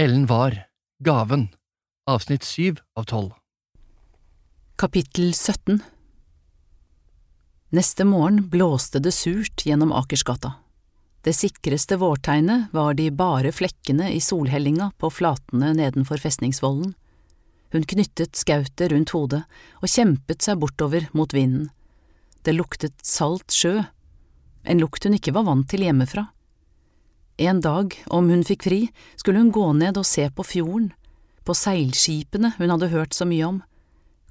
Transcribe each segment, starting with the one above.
Ellen var Gaven, avsnitt syv av tolv. Kapittel 17 Neste morgen blåste det surt gjennom Akersgata. Det sikreste vårtegnet var de bare flekkene i solhellinga på flatene nedenfor festningsvollen. Hun knyttet skautet rundt hodet og kjempet seg bortover mot vinden. Det luktet salt sjø, en lukt hun ikke var vant til hjemmefra. En dag, om hun fikk fri, skulle hun gå ned og se på fjorden, på seilskipene hun hadde hørt så mye om.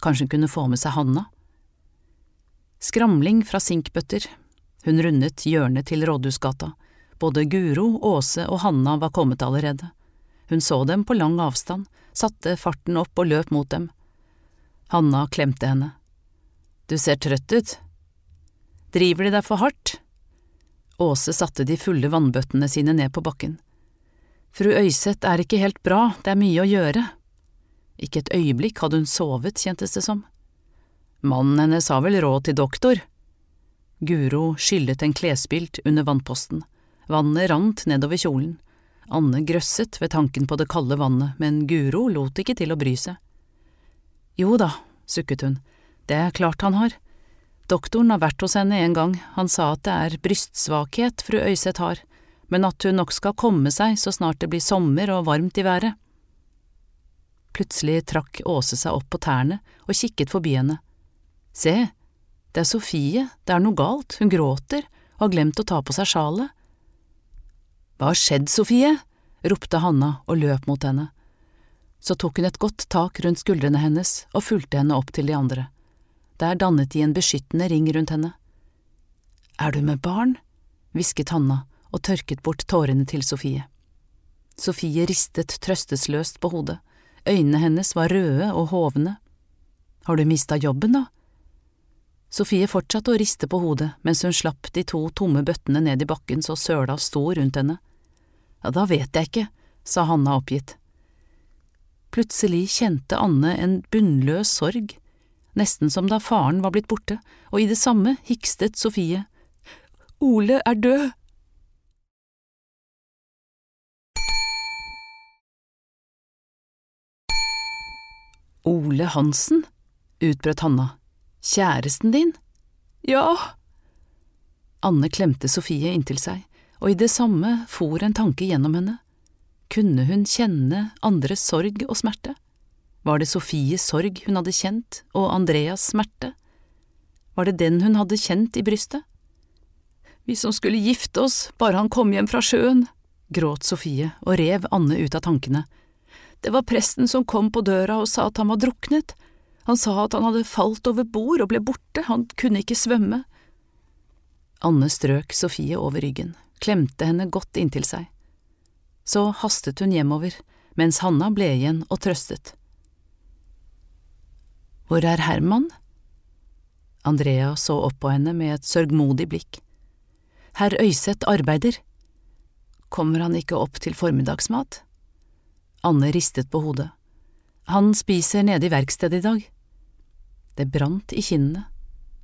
Kanskje hun kunne få med seg Hanna? Skramling fra sinkbøtter. Hun rundet hjørnet til Rådhusgata. Både Guro, Åse og Hanna var kommet allerede. Hun så dem på lang avstand, satte farten opp og løp mot dem. Hanna klemte henne. Du ser trøtt ut. Driver de deg for hardt? Åse satte de fulle vannbøttene sine ned på bakken. Fru Øyseth er ikke helt bra, det er mye å gjøre. Ikke et øyeblikk hadde hun sovet, kjentes det som. Mannen hennes har vel råd til doktor? Guro skyllet en klesbylt under vannposten. Vannet rant nedover kjolen. Anne grøsset ved tanken på det kalde vannet, men Guro lot ikke til å bry seg. Jo da, sukket hun, det er klart han har. Doktoren har vært hos henne en gang, han sa at det er brystsvakhet fru Øyseth har, men at hun nok skal komme seg så snart det blir sommer og varmt i været. Plutselig trakk Åse seg opp på tærne og kikket forbi henne. Se, det er Sofie, det er noe galt, hun gråter og har glemt å ta på seg sjalet. Hva har skjedd, Sofie? ropte Hanna og løp mot henne. Så tok hun et godt tak rundt skuldrene hennes og fulgte henne opp til de andre. Der dannet de en beskyttende ring rundt henne. Er du med barn? hvisket Hanna og tørket bort tårene til Sofie. Sofie ristet trøstesløst på hodet, øynene hennes var røde og hovne. Har du mista jobben, da? Sofie fortsatte å riste på hodet mens hun slapp de to tomme bøttene ned i bakken så søla sto rundt henne. Ja, da vet jeg ikke, sa Hanna oppgitt. Plutselig kjente Anne en bunnløs sorg nesten som da faren var blitt borte, og i det samme hikstet Sofie. Ole er død! Ole Hansen, utbrøt Hanna, kjæresten din? Ja. Anne klemte Sofie inntil seg, og i det samme for en tanke gjennom henne. Kunne hun kjenne andres sorg og smerte? Var det Sofies sorg hun hadde kjent, og Andreas smerte? Var det den hun hadde kjent i brystet? Vi som skulle gifte oss, bare han kom hjem fra sjøen, gråt Sofie og rev Anne ut av tankene. Det var presten som kom på døra og sa at han var druknet. Han sa at han hadde falt over bord og ble borte, han kunne ikke svømme. Anne strøk Sofie over ryggen, klemte henne godt inntil seg. Så hastet hun hjemover, mens Hanna ble igjen og trøstet. Hvor er Herman? Andrea så opp på henne med et sørgmodig blikk. Herr Øyseth arbeider. Kommer han ikke opp til formiddagsmat? Anne ristet på hodet. Han spiser nede i verkstedet i dag. Det brant i kinnene.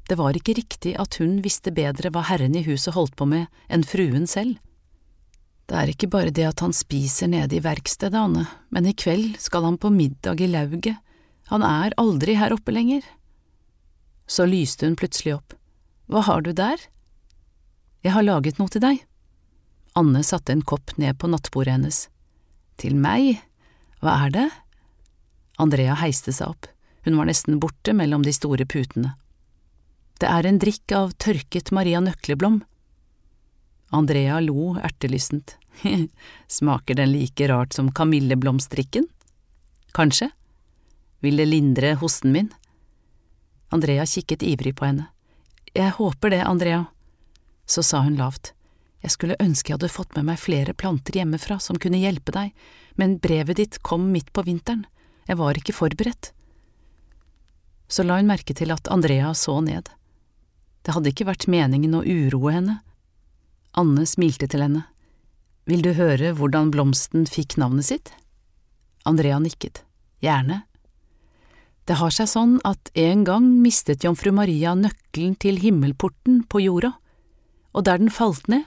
Det var ikke riktig at hun visste bedre hva herren i huset holdt på med enn fruen selv. Det er ikke bare det at han spiser nede i verkstedet, Anne, men i kveld skal han på middag i lauget han er aldri her oppe lenger. Så lyste hun plutselig opp. Hva har du der? Jeg har laget noe til deg. Anne satte en kopp ned på nattbordet hennes. Til meg? Hva er det? Andrea heiste seg opp, hun var nesten borte mellom de store putene. Det er en drikk av tørket Maria Nøkleblom. Andrea lo ertelystent. Smaker den like rart som kamilleblomstdrikken? Kanskje? Vil det lindre hosten min? Andrea kikket ivrig på henne. Jeg håper det, Andrea. Så sa hun lavt. Jeg skulle ønske jeg hadde fått med meg flere planter hjemmefra som kunne hjelpe deg, men brevet ditt kom midt på vinteren, jeg var ikke forberedt. Så la hun merke til at Andrea så ned. Det hadde ikke vært meningen å uroe henne. Anne smilte til henne. Vil du høre hvordan blomsten fikk navnet sitt? Andrea nikket. Gjerne. Det har seg sånn at en gang mistet jomfru Maria nøkkelen til himmelporten på jorda, og der den falt ned,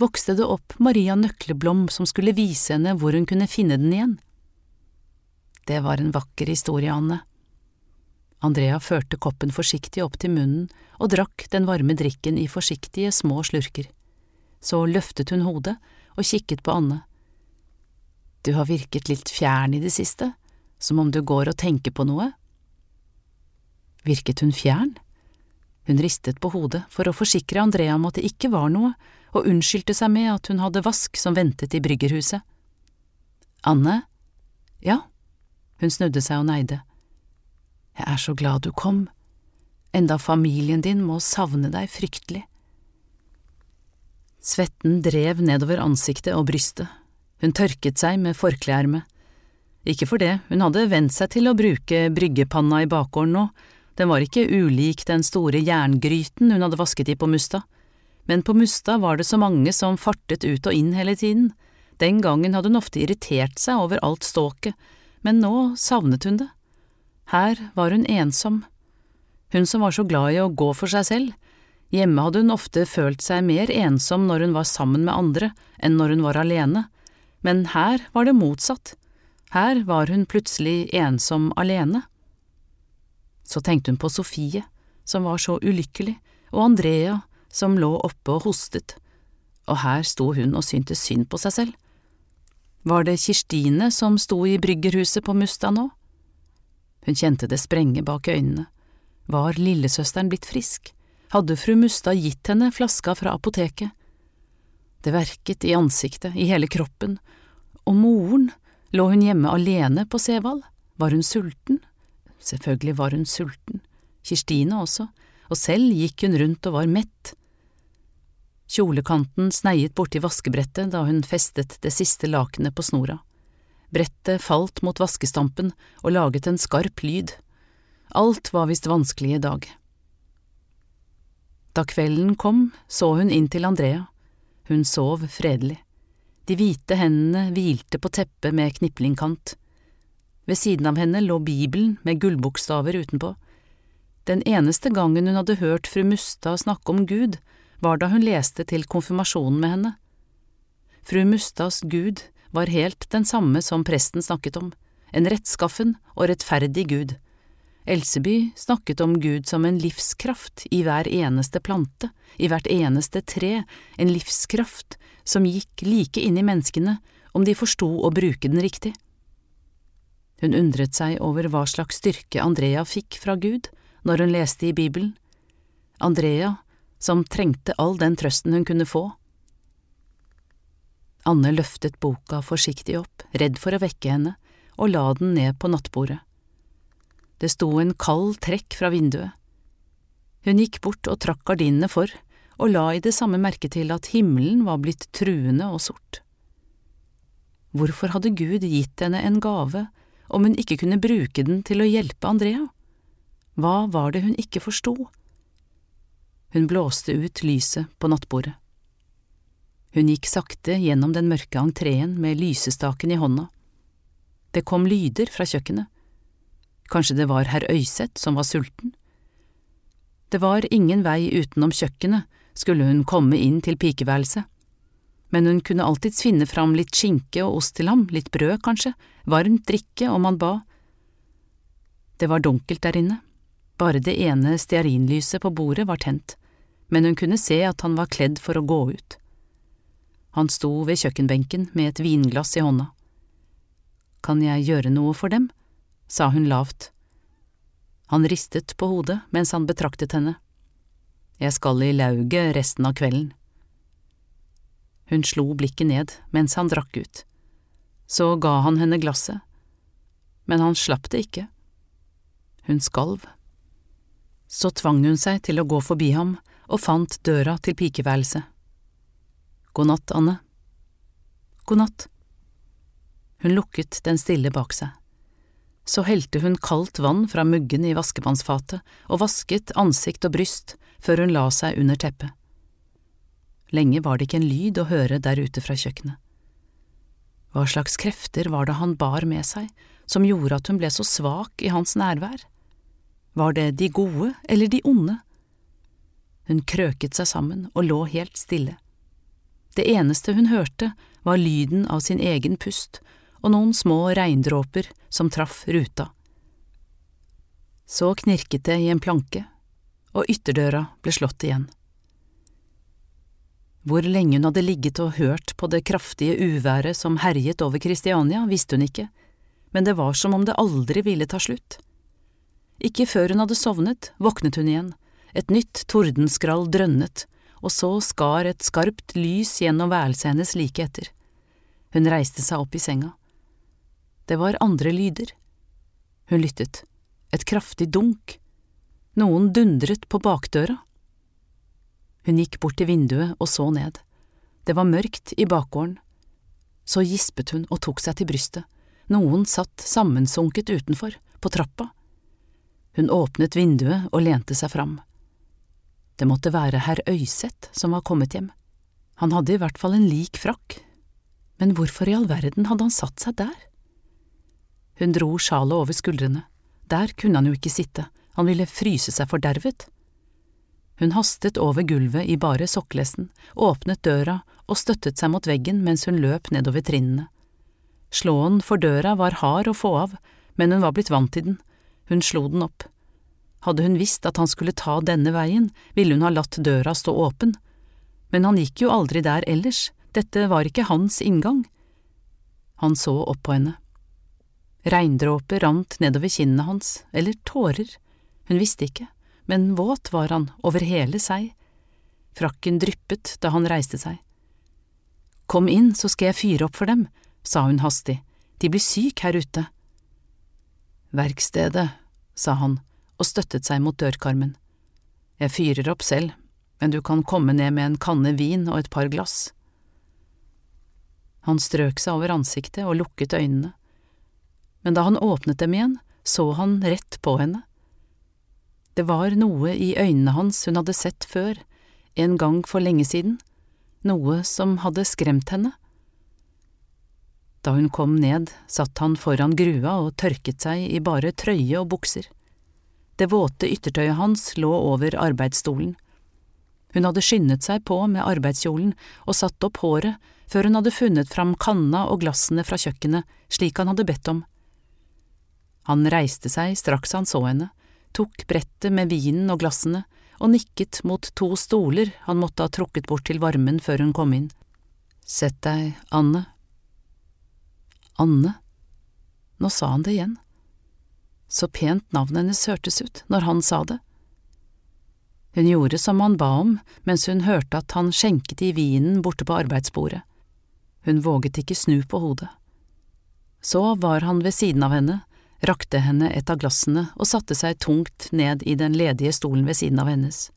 vokste det opp Maria Nøkleblom som skulle vise henne hvor hun kunne finne den igjen. Det var en vakker historie, Anne. Andrea førte koppen forsiktig opp til munnen og drakk den varme drikken i forsiktige, små slurker. Så løftet hun hodet og kikket på Anne. Du har virket litt fjern i det siste, som om du går og tenker på noe. Virket hun fjern? Hun ristet på hodet for å forsikre Andrea om at det ikke var noe, og unnskyldte seg med at hun hadde vask som ventet i bryggerhuset. Anne? Ja? Hun snudde seg og neide. Jeg er så glad du kom, enda familien din må savne deg fryktelig. Svetten drev nedover ansiktet og brystet, hun tørket seg med forkleermet. Ikke for det, hun hadde vent seg til å bruke bryggepanna i bakgården nå, den var ikke ulik den store jerngryten hun hadde vasket i på Musta, men på Musta var det så mange som fartet ut og inn hele tiden. Den gangen hadde hun ofte irritert seg over alt ståket, men nå savnet hun det. Her var hun ensom. Hun som var så glad i å gå for seg selv. Hjemme hadde hun ofte følt seg mer ensom når hun var sammen med andre enn når hun var alene, men her var det motsatt. Her var hun plutselig ensom alene. Så tenkte hun på Sofie, som var så ulykkelig, og Andrea, som lå oppe og hostet, og her sto hun og syntes synd på seg selv. Var det Kirstine som sto i bryggerhuset på Musta nå? Hun kjente det sprenge bak øynene. Var lillesøsteren blitt frisk? Hadde fru Mustad gitt henne flaska fra apoteket? Det verket i ansiktet, i hele kroppen, og moren, lå hun hjemme alene på Sevald? Var hun sulten? Selvfølgelig var hun sulten, Kirstine også, og selv gikk hun rundt og var mett. Kjolekanten sneiet borti vaskebrettet da hun festet det siste lakenet på snora. Brettet falt mot vaskestampen og laget en skarp lyd. Alt var visst vanskelig i dag. Da kvelden kom, så hun inn til Andrea. Hun sov fredelig. De hvite hendene hvilte på teppet med kniplingkant. Ved siden av henne lå Bibelen med gullbokstaver utenpå. Den eneste gangen hun hadde hørt fru Mustad snakke om Gud, var da hun leste til konfirmasjonen med henne. Fru Mustads Gud var helt den samme som presten snakket om, en rettskaffen og rettferdig Gud. Elseby snakket om Gud som en livskraft i hver eneste plante, i hvert eneste tre, en livskraft som gikk like inn i menneskene om de forsto å bruke den riktig. Hun undret seg over hva slags styrke Andrea fikk fra Gud når hun leste i Bibelen, Andrea som trengte all den trøsten hun kunne få. Anne løftet boka forsiktig opp, redd for å vekke henne, og la den ned på nattbordet. Det sto en kald trekk fra vinduet. Hun gikk bort og trakk gardinene for, og la i det samme merke til at himmelen var blitt truende og sort. Hvorfor hadde Gud gitt henne en gave om hun ikke kunne bruke den til å hjelpe Andrea? Hva var det hun ikke forsto? Hun blåste ut lyset på nattbordet. Hun gikk sakte gjennom den mørke entreen med lysestaken i hånda. Det kom lyder fra kjøkkenet. Kanskje det var herr Øyseth som var sulten? Det var ingen vei utenom kjøkkenet, skulle hun komme inn til pikeværelset men hun kunne alltids finne fram litt skinke og ost til ham, litt brød kanskje, varmt drikke om han ba. Det var dunkelt der inne, bare det ene stearinlyset på bordet var tent, men hun kunne se at han var kledd for å gå ut. Han sto ved kjøkkenbenken med et vinglass i hånda. Kan jeg gjøre noe for dem? sa hun lavt. Han ristet på hodet mens han betraktet henne. Jeg skal i lauget resten av kvelden. Hun slo blikket ned mens han drakk ut. Så ga han henne glasset, men han slapp det ikke. Hun skalv. Så tvang hun seg til å gå forbi ham og fant døra til pikeværelset. God natt, Anne. God natt. Hun lukket den stille bak seg. Så helte hun kaldt vann fra muggen i vaskevannsfatet og vasket ansikt og bryst før hun la seg under teppet. Lenge var det ikke en lyd å høre der ute fra kjøkkenet. Hva slags krefter var det han bar med seg som gjorde at hun ble så svak i hans nærvær? Var det de gode eller de onde? Hun krøket seg sammen og lå helt stille. Det eneste hun hørte, var lyden av sin egen pust og noen små regndråper som traff ruta. Så knirket det i en planke, og ytterdøra ble slått igjen. Hvor lenge hun hadde ligget og hørt på det kraftige uværet som herjet over Kristiania, visste hun ikke, men det var som om det aldri ville ta slutt. Ikke før hun hadde sovnet, våknet hun igjen, et nytt tordenskrall drønnet, og så skar et skarpt lys gjennom værelset hennes like etter. Hun reiste seg opp i senga. Det var andre lyder. Hun lyttet. Et kraftig dunk. Noen dundret på bakdøra. Hun gikk bort til vinduet og så ned. Det var mørkt i bakgården. Så gispet hun og tok seg til brystet. Noen satt sammensunket utenfor, på trappa. Hun åpnet vinduet og lente seg fram. Det måtte være herr Øyseth som var kommet hjem. Han hadde i hvert fall en lik frakk, men hvorfor i all verden hadde han satt seg der? Hun dro sjalet over skuldrene. Der kunne han jo ikke sitte, han ville fryse seg fordervet. Hun hastet over gulvet i bare sokkelesten, åpnet døra og støttet seg mot veggen mens hun løp nedover trinnene. Slåen for døra var hard å få av, men hun var blitt vant til den, hun slo den opp. Hadde hun visst at han skulle ta denne veien, ville hun ha latt døra stå åpen, men han gikk jo aldri der ellers, dette var ikke hans inngang. Han så opp på henne. Regndråper rant nedover kinnene hans, eller tårer, hun visste ikke men våt var han over hele seg. Frakken dryppet da han reiste seg. Kom inn, så skal jeg fyre opp for dem, sa hun hastig, de blir syk her ute. Verkstedet, sa han og støttet seg mot dørkarmen. Jeg fyrer opp selv, men du kan komme ned med en kanne vin og et par glass. Han strøk seg over ansiktet og lukket øynene, men da han åpnet dem igjen, så han rett på henne. Det var noe i øynene hans hun hadde sett før, en gang for lenge siden, noe som hadde skremt henne. Da hun kom ned, satt han foran grua og tørket seg i bare trøye og bukser. Det våte yttertøyet hans lå over arbeidsstolen. Hun hadde skyndet seg på med arbeidskjolen og satt opp håret før hun hadde funnet fram kanna og glassene fra kjøkkenet slik han hadde bedt om. Han reiste seg straks han så henne tok brettet med vinen og glassene og nikket mot to stoler han måtte ha trukket bort til varmen før hun kom inn. Sett deg, Anne. Anne? Nå sa han det igjen. Så pent navnet hennes hørtes ut når han sa det. Hun gjorde som han ba om mens hun hørte at han skjenket i vinen borte på arbeidsbordet. Hun våget ikke snu på hodet. Så var han ved siden av henne, rakte henne et av glassene og satte seg tungt ned i den ledige stolen ved siden av hennes.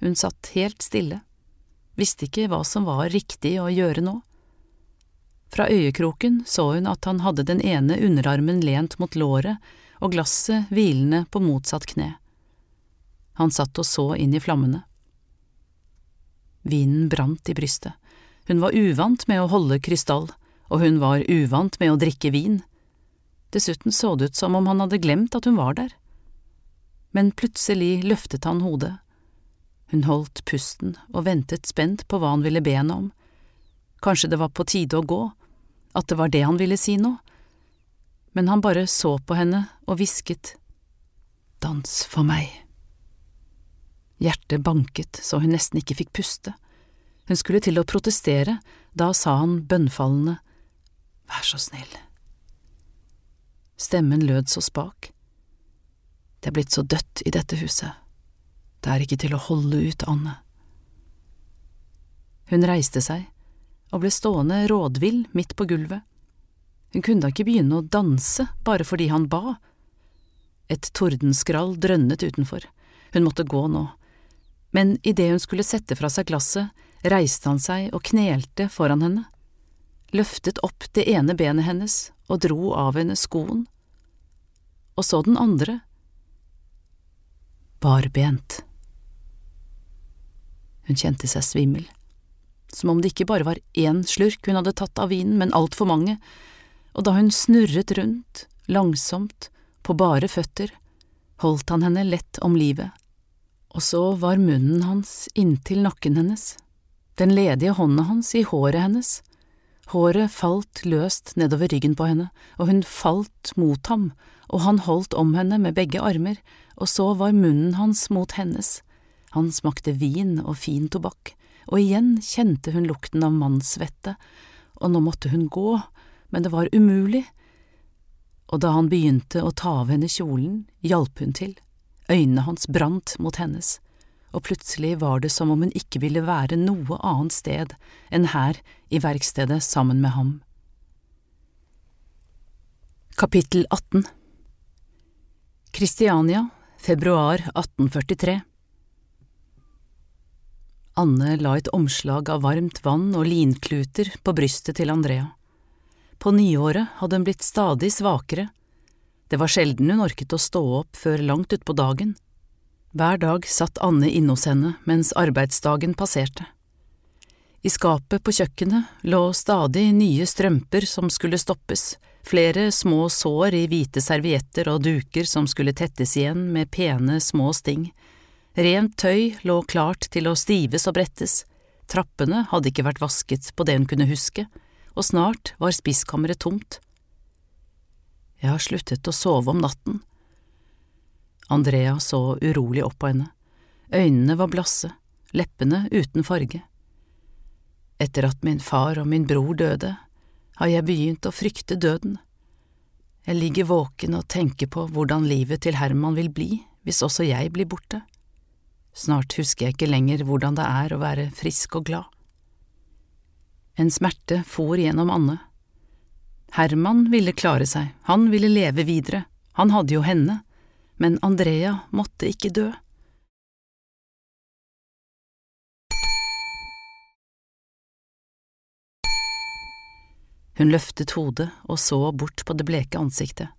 Hun satt helt stille, visste ikke hva som var riktig å gjøre nå. Fra øyekroken så hun at han hadde den ene underarmen lent mot låret og glasset hvilende på motsatt kne. Han satt og så inn i flammene. Vinen brant i brystet. Hun var uvant med å holde krystall, og hun var uvant med å drikke vin. Dessuten så det ut som om han hadde glemt at hun var der. Men plutselig løftet han hodet. Hun holdt pusten og ventet spent på hva han ville be henne om. Kanskje det var på tide å gå, at det var det han ville si nå. Men han bare så på henne og hvisket, Dans for meg. Hjertet banket så hun nesten ikke fikk puste. Hun skulle til å protestere, da sa han bønnfallende, Vær så snill. Stemmen lød så spak. Det er blitt så dødt i dette huset. Det er ikke til å holde ut, Anne. Hun reiste seg og ble stående rådvill midt på gulvet. Hun kunne da ikke begynne å danse bare fordi han ba. Et tordenskrall drønnet utenfor. Hun måtte gå nå. Men idet hun skulle sette fra seg glasset, reiste han seg og knelte foran henne, løftet opp det ene benet hennes og dro av henne skoen, og så den andre, barbent. Hun kjente seg svimmel, som om det ikke bare var én slurk hun hadde tatt av vinen, men altfor mange, og da hun snurret rundt, langsomt, på bare føtter, holdt han henne lett om livet, og så var munnen hans inntil nakken hennes, den ledige hånda hans i håret hennes. Håret falt løst nedover ryggen på henne, og hun falt mot ham, og han holdt om henne med begge armer, og så var munnen hans mot hennes. Han smakte vin og fin tobakk, og igjen kjente hun lukten av mannssvette, og nå måtte hun gå, men det var umulig, og da han begynte å ta av henne kjolen, hjalp hun til, øynene hans brant mot hennes, og plutselig var det som om hun ikke ville være noe annet sted enn her i verkstedet sammen med ham. Kapittel 18 Kristiania, februar 1843 Anne la et omslag av varmt vann og linkluter på brystet til Andrea. På nyåret hadde hun blitt stadig svakere. Det var sjelden hun orket å stå opp før langt utpå dagen. Hver dag satt Anne inne hos henne mens arbeidsdagen passerte. I skapet på kjøkkenet lå stadig nye strømper som skulle stoppes, flere små sår i hvite servietter og duker som skulle tettes igjen med pene, små sting. Rent tøy lå klart til å stives og brettes, trappene hadde ikke vært vasket på det hun kunne huske, og snart var spiskammeret tomt. Jeg har sluttet å sove om natten. Andrea så urolig opp på henne, øynene var blasse, leppene uten farge. Etter at min far og min bror døde, har jeg begynt å frykte døden. Jeg ligger våken og tenker på hvordan livet til Herman vil bli hvis også jeg blir borte. Snart husker jeg ikke lenger hvordan det er å være frisk og glad. En smerte for gjennom Anne. Herman ville klare seg, han ville leve videre, han hadde jo henne, men Andrea måtte ikke dø. Hun løftet hodet og så bort på det bleke ansiktet.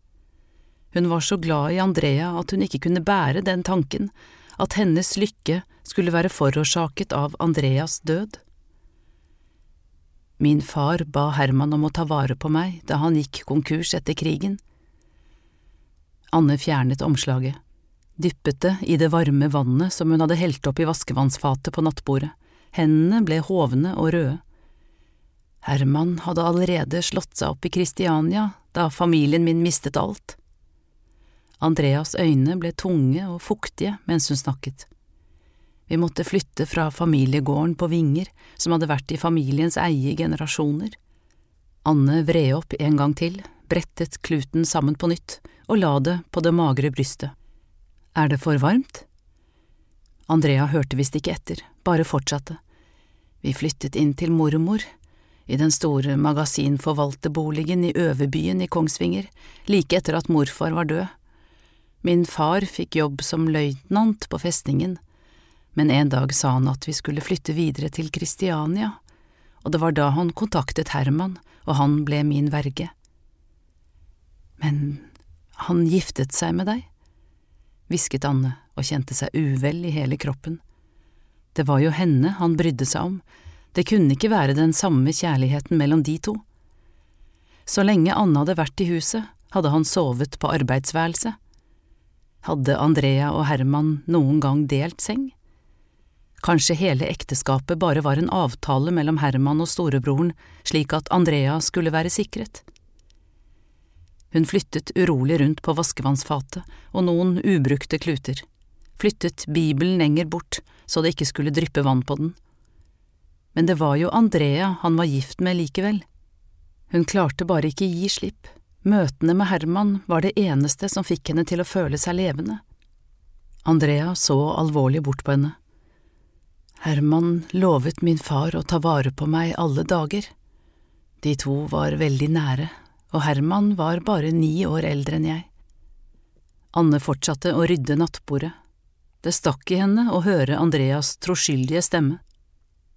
Hun var så glad i Andrea at hun ikke kunne bære den tanken at hennes lykke skulle være forårsaket av Andreas død. Min far ba Herman om å ta vare på meg da han gikk konkurs etter krigen. Anne fjernet omslaget, dyppet det i det varme vannet som hun hadde helt opp i vaskevannsfatet på nattbordet, hendene ble hovne og røde. Herman hadde allerede slått seg opp i Kristiania da familien min mistet alt. Andreas øyne ble tunge og fuktige mens hun snakket. Vi måtte flytte fra familiegården på Vinger, som hadde vært i familiens eie i generasjoner. Anne vred opp en gang til, brettet kluten sammen på nytt og la det på det magre brystet. Er det for varmt? Andrea hørte visst ikke etter, bare fortsatte. Vi flyttet inn til mormor, i den store magasinforvalterboligen i Øverbyen i Kongsvinger, like etter at morfar var død. Min far fikk jobb som løytnant på festningen, men en dag sa han at vi skulle flytte videre til Kristiania, og det var da han kontaktet Herman, og han ble min verge. Men han giftet seg med deg? hvisket Anne og kjente seg uvel i hele kroppen. Det var jo henne han brydde seg om, det kunne ikke være den samme kjærligheten mellom de to. Så lenge Anne hadde vært i huset, hadde han sovet på arbeidsværelset hadde Andrea og Herman noen gang delt seng? Kanskje hele ekteskapet bare var en avtale mellom Herman og storebroren, slik at Andrea skulle være sikret? Hun flyttet urolig rundt på vaskevannsfatet og noen ubrukte kluter, flyttet Bibelen lenger bort så det ikke skulle dryppe vann på den. Men det var jo Andrea han var gift med likevel. Hun klarte bare ikke gi slipp. Møtene med Herman var det eneste som fikk henne til å føle seg levende. Andrea så alvorlig bort på henne. Herman lovet min far å ta vare på meg alle dager. De to var veldig nære, og Herman var bare ni år eldre enn jeg. Anne fortsatte å rydde nattbordet. Det stakk i henne å høre Andreas troskyldige stemme.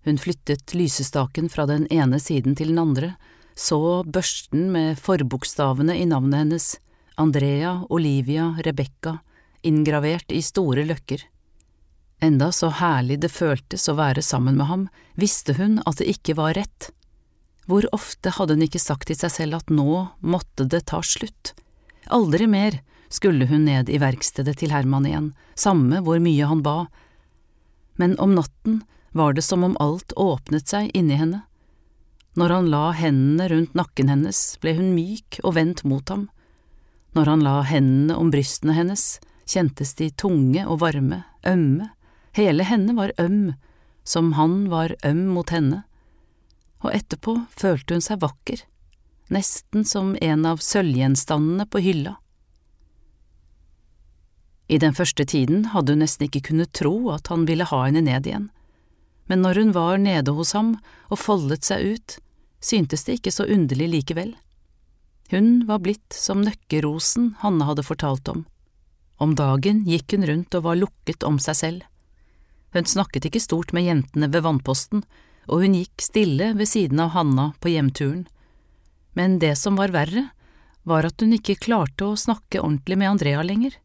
Hun flyttet lysestaken fra den ene siden til den andre så børsten med forbokstavene i navnet hennes, Andrea, Olivia, Rebekka, inngravert i store løkker. Enda så herlig det føltes å være sammen med ham, visste hun at det ikke var rett. Hvor ofte hadde hun ikke sagt til seg selv at nå måtte det ta slutt? Aldri mer skulle hun ned i verkstedet til Herman igjen, samme hvor mye han ba. Men om natten var det som om alt åpnet seg inni henne. Når han la hendene rundt nakken hennes, ble hun myk og vendt mot ham. Når han la hendene om brystene hennes, kjentes de tunge og varme, ømme, hele henne var øm, som han var øm mot henne, og etterpå følte hun seg vakker, nesten som en av sølvgjenstandene på hylla. I den første tiden hadde hun nesten ikke kunnet tro at han ville ha henne ned igjen men når hun var nede hos ham og foldet seg ut, syntes det ikke så underlig likevel. Hun var blitt som nøkkerosen Hanne hadde fortalt om. Om dagen gikk hun rundt og var lukket om seg selv. Hun snakket ikke stort med jentene ved vannposten, og hun gikk stille ved siden av Hanna på hjemturen. Men det som var verre, var at hun ikke klarte å snakke ordentlig med Andrea lenger.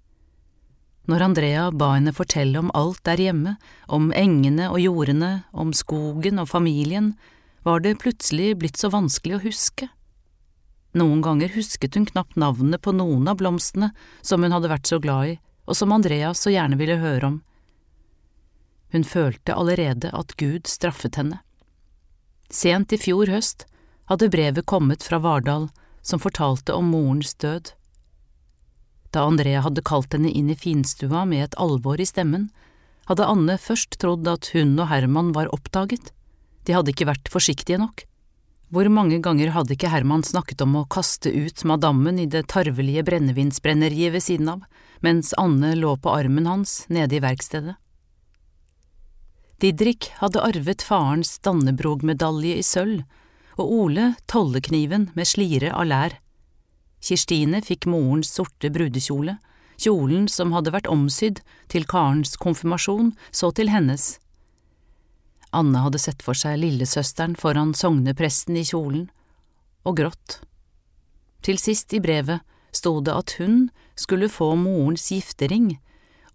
Når Andrea ba henne fortelle om alt der hjemme, om engene og jordene, om skogen og familien, var det plutselig blitt så vanskelig å huske. Noen ganger husket hun knapt navnet på noen av blomstene som hun hadde vært så glad i, og som Andrea så gjerne ville høre om. Hun følte allerede at Gud straffet henne. Sent i fjor høst hadde brevet kommet fra Vardal som fortalte om morens død. Da Andrea hadde kalt henne inn i finstua med et alvor i stemmen, hadde Anne først trodd at hun og Herman var oppdaget, de hadde ikke vært forsiktige nok. Hvor mange ganger hadde ikke Herman snakket om å kaste ut madammen i det tarvelige brennevinsbrenneriet ved siden av, mens Anne lå på armen hans nede i verkstedet? Didrik hadde arvet farens Dannebrog-medalje i sølv, og Ole tollekniven med slire av lær. Kirstine fikk morens sorte brudekjole, kjolen som hadde vært omsydd til Karens konfirmasjon, så til hennes. Anne hadde sett for seg lillesøsteren foran sognepresten i kjolen, og grått. Til sist i brevet sto det at hun skulle få morens giftering,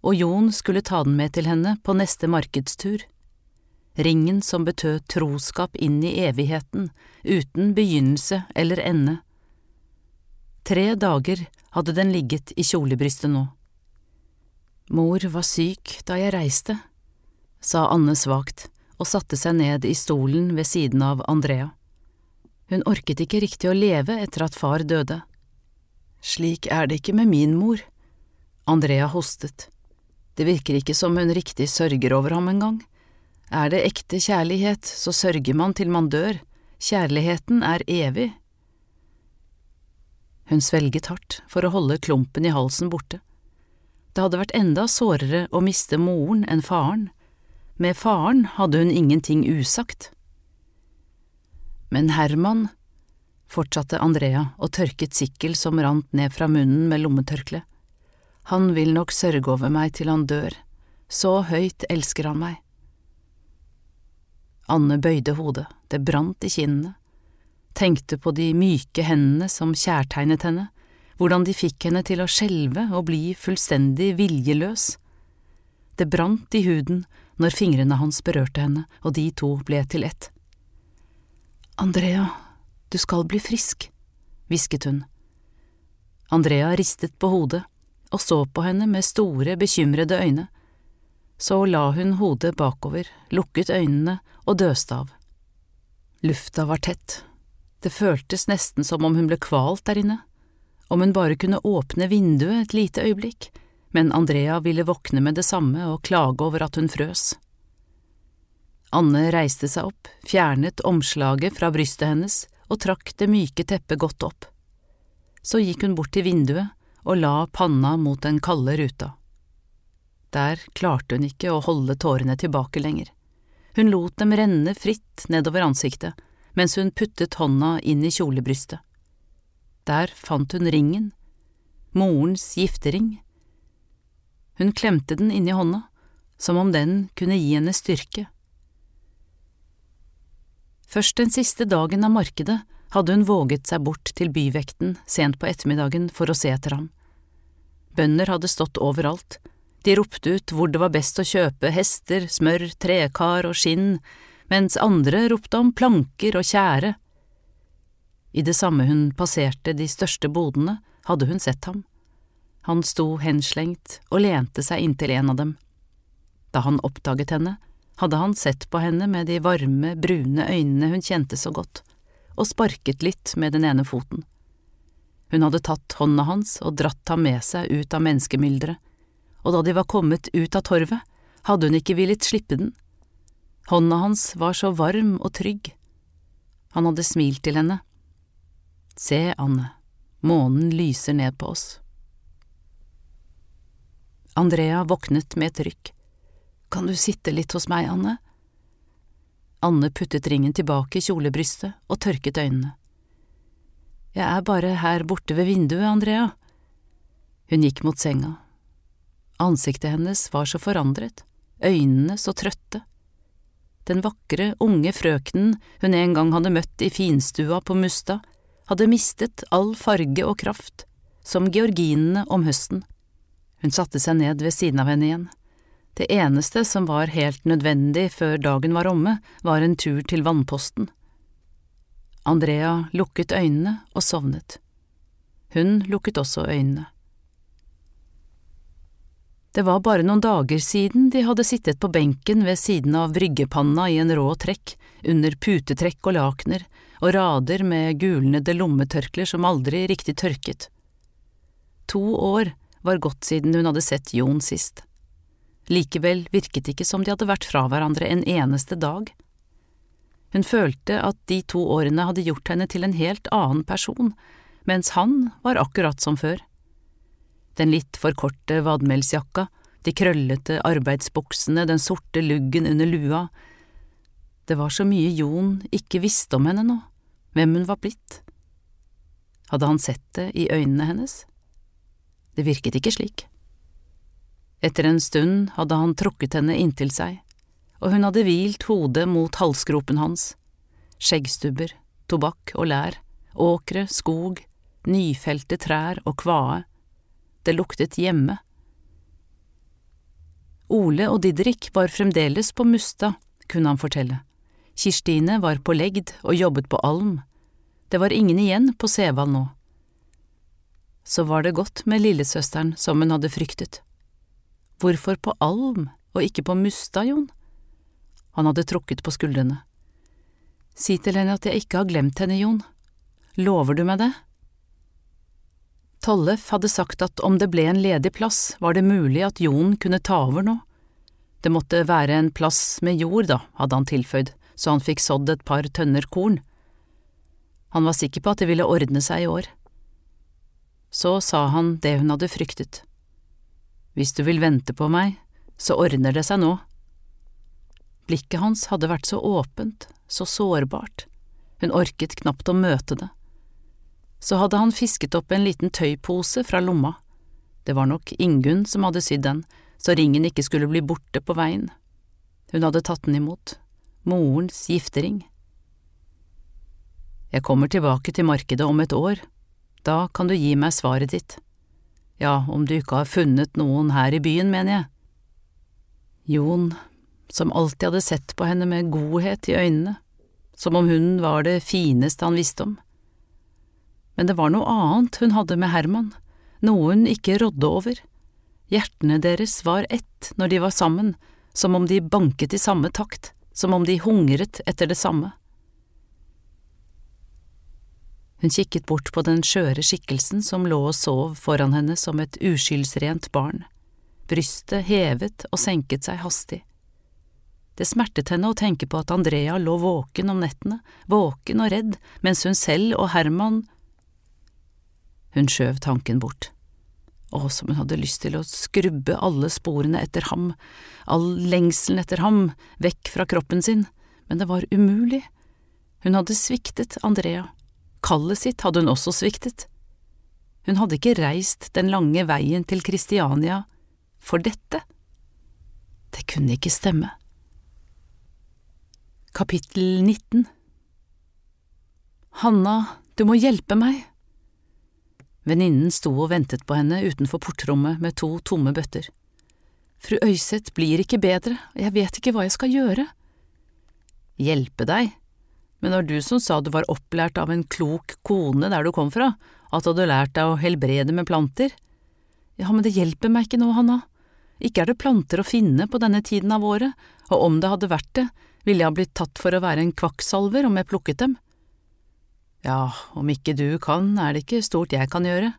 og Jon skulle ta den med til henne på neste markedstur. Ringen som betød troskap inn i evigheten, uten begynnelse eller ende. Tre dager hadde den ligget i kjolebrystet nå. Mor var syk da jeg reiste, sa Anne svakt og satte seg ned i stolen ved siden av Andrea. Hun orket ikke riktig å leve etter at far døde. Slik er det ikke med min mor. Andrea hostet. Det virker ikke som hun riktig sørger over ham engang. Er det ekte kjærlighet, så sørger man til man dør. Kjærligheten er evig. Hun svelget hardt for å holde klumpen i halsen borte. Det hadde vært enda sårere å miste moren enn faren. Med faren hadde hun ingenting usagt. Men Herman, fortsatte Andrea og tørket sikkel som rant ned fra munnen med lommetørkle, han vil nok sørge over meg til han dør, så høyt elsker han meg. Anne bøyde hodet, det brant i kinnene tenkte på de myke hendene som kjærtegnet henne, hvordan de fikk henne til å skjelve og bli fullstendig viljeløs. Det brant i huden når fingrene hans berørte henne og de to ble til ett. Andrea, du skal bli frisk, hvisket hun. Andrea ristet på hodet og så på henne med store, bekymrede øyne. Så la hun hodet bakover, lukket øynene og døste av. Lufta var tett, det føltes nesten som om hun ble kvalt der inne, om hun bare kunne åpne vinduet et lite øyeblikk, men Andrea ville våkne med det samme og klage over at hun frøs. Anne reiste seg opp, fjernet omslaget fra brystet hennes og trakk det myke teppet godt opp. Så gikk hun bort til vinduet og la panna mot den kalde ruta. Der klarte hun ikke å holde tårene tilbake lenger. Hun lot dem renne fritt nedover ansiktet mens hun puttet hånda inn i kjolebrystet. Der fant hun ringen, morens giftering. Hun klemte den inni hånda, som om den kunne gi henne styrke. Først den siste dagen av markedet hadde hun våget seg bort til byvekten sent på ettermiddagen for å se etter ham. Bønder hadde stått overalt, de ropte ut hvor det var best å kjøpe hester, smør, trekar og skinn, mens andre ropte om planker og tjære. I det samme hun passerte de største bodene, hadde hun sett ham. Han sto henslengt og lente seg inntil en av dem. Da han oppdaget henne, hadde han sett på henne med de varme, brune øynene hun kjente så godt, og sparket litt med den ene foten. Hun hadde tatt hånda hans og dratt ham med seg ut av menneskemylderet, og da de var kommet ut av torvet, hadde hun ikke villet slippe den. Hånda hans var så varm og trygg. Han hadde smilt til henne. Se, Anne, månen lyser ned på oss. Andrea våknet med et rykk. Kan du sitte litt hos meg, Anne? Anne puttet ringen tilbake i kjolebrystet og tørket øynene. Jeg er bare her borte ved vinduet, Andrea. Hun gikk mot senga. Ansiktet hennes var så forandret, øynene så trøtte. Den vakre, unge frøkenen hun en gang hadde møtt i finstua på Mustad, hadde mistet all farge og kraft, som georginene om høsten. Hun satte seg ned ved siden av henne igjen. Det eneste som var helt nødvendig før dagen var omme, var en tur til vannposten. Andrea lukket øynene og sovnet. Hun lukket også øynene. Det var bare noen dager siden de hadde sittet på benken ved siden av bryggepanna i en rå trekk, under putetrekk og lakener, og rader med gulnede lommetørklær som aldri riktig tørket. To år var gått siden hun hadde sett Jon sist. Likevel virket det ikke som de hadde vært fra hverandre en eneste dag. Hun følte at de to årene hadde gjort henne til en helt annen person, mens han var akkurat som før. Den litt for korte vadmelsjakka, de krøllete arbeidsbuksene, den sorte luggen under lua. Det var så mye Jon ikke visste om henne nå, hvem hun var blitt. Hadde han sett det i øynene hennes? Det virket ikke slik. Etter en stund hadde han trukket henne inntil seg, og hun hadde hvilt hodet mot halsgropen hans. Skjeggstubber, tobakk og lær, åkre, skog, nyfelte trær og kvae. Det luktet hjemme. Ole og Didrik var fremdeles på Mustad, kunne han fortelle. Kirstine var på legd og jobbet på Alm. Det var ingen igjen på Sevald nå så var det godt med lillesøsteren som hun hadde fryktet. Hvorfor på Alm og ikke på Mustad, Jon? Han hadde trukket på skuldrene. Si til henne at jeg ikke har glemt henne, Jon. Lover du meg det? Tollef hadde sagt at om det ble en ledig plass, var det mulig at Jon kunne ta over nå. Det måtte være en plass med jord, da, hadde han tilføyd, så han fikk sådd et par tønner korn. Han var sikker på at det ville ordne seg i år. Så sa han det hun hadde fryktet. Hvis du vil vente på meg, så ordner det seg nå. Blikket hans hadde vært så åpent, så sårbart, hun orket knapt å møte det. Så hadde han fisket opp en liten tøypose fra lomma. Det var nok Ingunn som hadde sydd den, så ringen ikke skulle bli borte på veien. Hun hadde tatt den imot, morens giftering. Jeg kommer tilbake til markedet om et år, da kan du gi meg svaret ditt. Ja, om du ikke har funnet noen her i byen, mener jeg. Jon, som alltid hadde sett på henne med godhet i øynene, som om hun var det fineste han visste om. Men det var noe annet hun hadde med Herman, noe hun ikke rådde over. Hjertene deres var ett når de var sammen, som om de banket i samme takt, som om de hungret etter det samme. Hun kikket bort på den skjøre skikkelsen som lå og sov foran henne som et uskyldsrent barn. Brystet hevet og senket seg hastig. Det smertet henne å tenke på at Andrea lå våken om nettene, våken og redd, mens hun selv og Herman… Hun skjøv tanken bort. Å, som hun hadde lyst til å skrubbe alle sporene etter ham, all lengselen etter ham, vekk fra kroppen sin, men det var umulig. Hun hadde sviktet Andrea. Kallet sitt hadde hun også sviktet. Hun hadde ikke reist den lange veien til Kristiania for dette. Det kunne ikke stemme. Kapittel 19 Hanna, du må hjelpe meg. Venninnen sto og ventet på henne utenfor portrommet med to tomme bøtter. Fru Øyseth blir ikke bedre, jeg vet ikke hva jeg skal gjøre. Hjelpe deg, men det var du som sa du var opplært av en klok kone der du kom fra, at du hadde lært deg å helbrede med planter. Ja, men det hjelper meg ikke nå, Hanna. ikke er det planter å finne på denne tiden av året, og om det hadde vært det, ville jeg ha blitt tatt for å være en kvakksalver om jeg plukket dem. Ja, om ikke du kan, er det ikke stort jeg kan gjøre.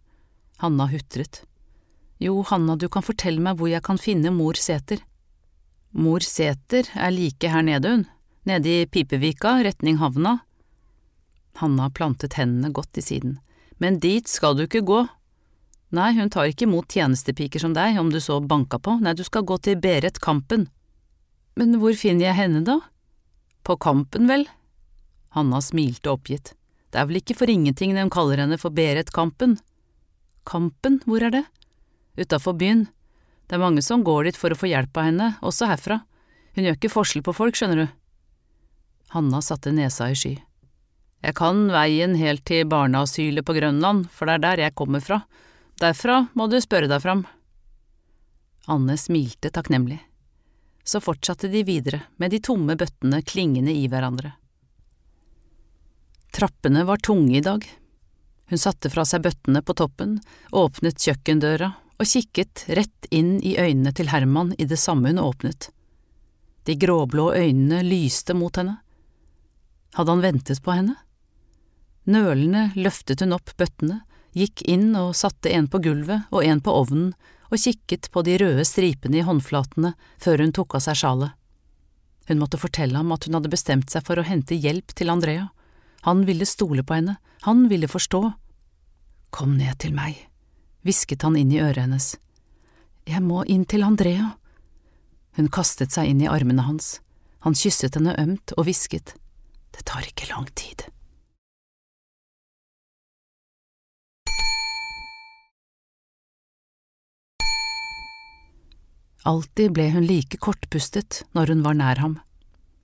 Hanna hutret. Jo, Hanna, du kan fortelle meg hvor jeg kan finne mor Sæter. Mor Sæter er like her nede, hun, nede i Pipevika, retning havna. Hanna plantet hendene godt i siden. Men dit skal du ikke gå. Nei, hun tar ikke imot tjenestepiker som deg, om du så banka på, nei, du skal gå til Beret Kampen. Men hvor finner jeg henne, da? På Kampen, vel? Hanna smilte oppgitt. Det er vel ikke for ingenting de kaller henne for Beret Kampen. Kampen, hvor er det? Utafor byen. Det er mange som går dit for å få hjelp av henne, også herfra. Hun gjør ikke forskjell på folk, skjønner du. Hanna satte nesa i sky. Jeg kan veien helt til barneasylet på Grønland, for det er der jeg kommer fra. Derfra må du spørre deg fram. Anne smilte takknemlig. Så fortsatte de videre med de tomme bøttene klingende i hverandre. Trappene var tunge i dag. Hun satte fra seg bøttene på toppen, åpnet kjøkkendøra og kikket rett inn i øynene til Herman i det samme hun åpnet. De gråblå øynene lyste mot henne. Hadde han ventet på henne? Nølende løftet hun opp bøttene, gikk inn og satte en på gulvet og en på ovnen og kikket på de røde stripene i håndflatene før hun tok av seg sjalet. Hun måtte fortelle ham at hun hadde bestemt seg for å hente hjelp til Andrea. Han ville stole på henne, han ville forstå. Kom ned til meg, hvisket han inn i øret hennes. Jeg må inn til Andrea. Hun kastet seg inn i armene hans. Han kysset henne ømt og hvisket. Det tar ikke lang tid. Alltid ble hun like kortpustet når hun var nær ham.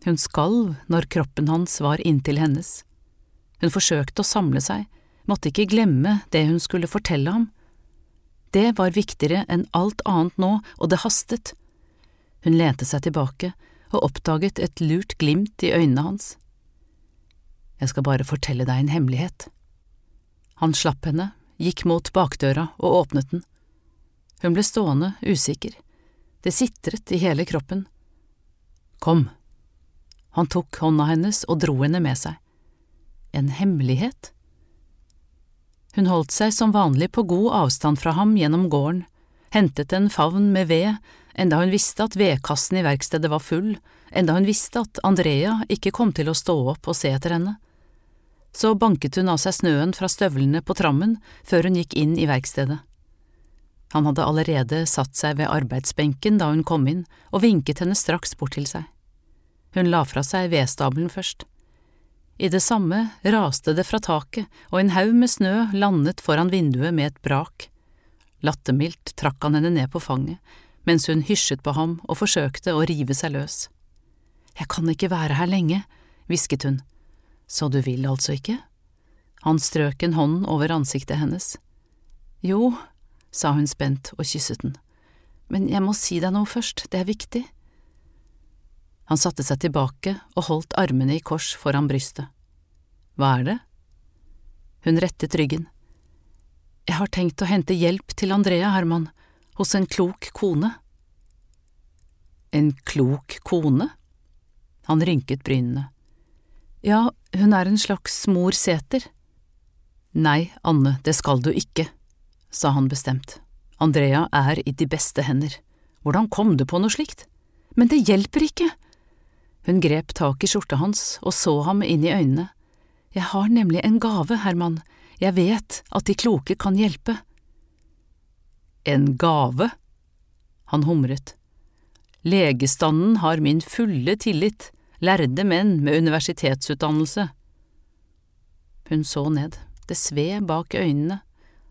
Hun skalv når kroppen hans var inntil hennes. Hun forsøkte å samle seg, måtte ikke glemme det hun skulle fortelle ham. Det var viktigere enn alt annet nå, og det hastet. Hun lente seg tilbake og oppdaget et lurt glimt i øynene hans. Jeg skal bare fortelle deg en hemmelighet. Han slapp henne, gikk mot bakdøra og åpnet den. Hun ble stående, usikker. Det sitret i hele kroppen. Kom. Han tok hånda hennes og dro henne med seg en hemmelighet? Hun holdt seg som vanlig på god avstand fra ham gjennom gården, hentet en favn med ved, enda hun visste at vedkassen i verkstedet var full, enda hun visste at Andrea ikke kom til å stå opp og se etter henne. Så banket hun av seg snøen fra støvlene på trammen før hun gikk inn i verkstedet. Han hadde allerede satt seg ved arbeidsbenken da hun kom inn, og vinket henne straks bort til seg. Hun la fra seg vedstabelen først. I det samme raste det fra taket, og en haug med snø landet foran vinduet med et brak. Lattermildt trakk han henne ned på fanget, mens hun hysjet på ham og forsøkte å rive seg løs. Jeg kan ikke være her lenge, hvisket hun. Så du vil altså ikke? Han strøk en hånd over ansiktet hennes. Jo, sa hun spent og kysset den, men jeg må si deg noe først, det er viktig. Han satte seg tilbake og holdt armene i kors foran brystet. Hva er det? Hun rettet ryggen. Jeg har tenkt å hente hjelp til Andrea, Herman, hos en klok kone. En klok kone? Han rynket brynene. Ja, hun er en slags mor Sæter. Nei, Anne, det skal du ikke, sa han bestemt. Andrea er i de beste hender. Hvordan kom du på noe slikt? Men det hjelper ikke, hun grep tak i skjorta hans og så ham inn i øynene. Jeg har nemlig en gave, Herman, jeg vet at de kloke kan hjelpe. En gave? Han humret. Legestanden har min fulle tillit, lærde menn med universitetsutdannelse. Hun så ned, det sved bak øynene,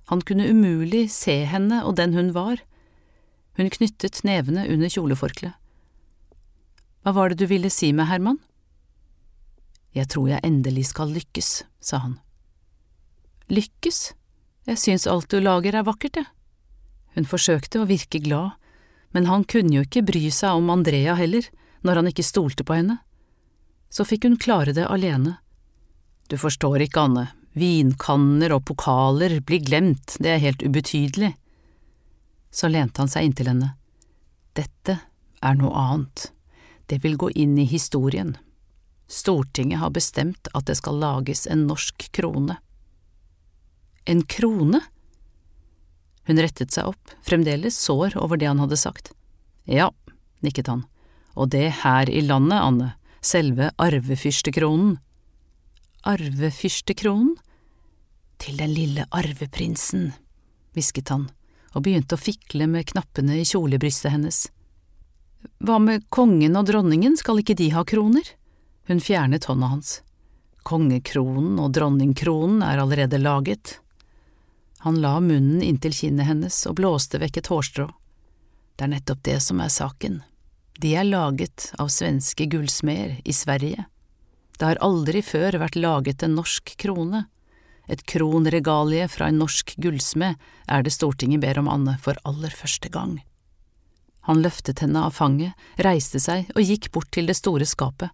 han kunne umulig se henne og den hun var. Hun knyttet nevene under kjoleforkleet. Hva var det du ville si med Herman? Jeg tror jeg endelig skal lykkes, sa han. Lykkes? Jeg syns alt du lager er vakkert, jeg. Hun forsøkte å virke glad, men han kunne jo ikke bry seg om Andrea heller, når han ikke stolte på henne. Så fikk hun klare det alene. Du forstår ikke, Anne, vinkanner og pokaler blir glemt, det er helt ubetydelig. Så lente han seg inntil henne. Dette er noe annet. Det vil gå inn i historien. Stortinget har bestemt at det skal lages en norsk krone. En krone? Hun rettet seg opp, fremdeles sår over det han hadde sagt. Ja, nikket han, og det her i landet, Anne, selve arvefyrstekronen. Arvefyrstekronen? Til den lille arveprinsen, hvisket han og begynte å fikle med knappene i kjolebrystet hennes. Hva med kongen og dronningen, skal ikke de ha kroner? Hun fjernet hånda hans. Kongekronen og dronningkronen er allerede laget. Han la munnen inntil kinnet hennes og blåste vekk et hårstrå. Det er nettopp det som er saken. De er laget av svenske gullsmeder i Sverige. Det har aldri før vært laget en norsk krone. Et kronregalie fra en norsk gullsmed er det Stortinget ber om Anne for aller første gang. Han løftet henne av fanget, reiste seg og gikk bort til det store skapet.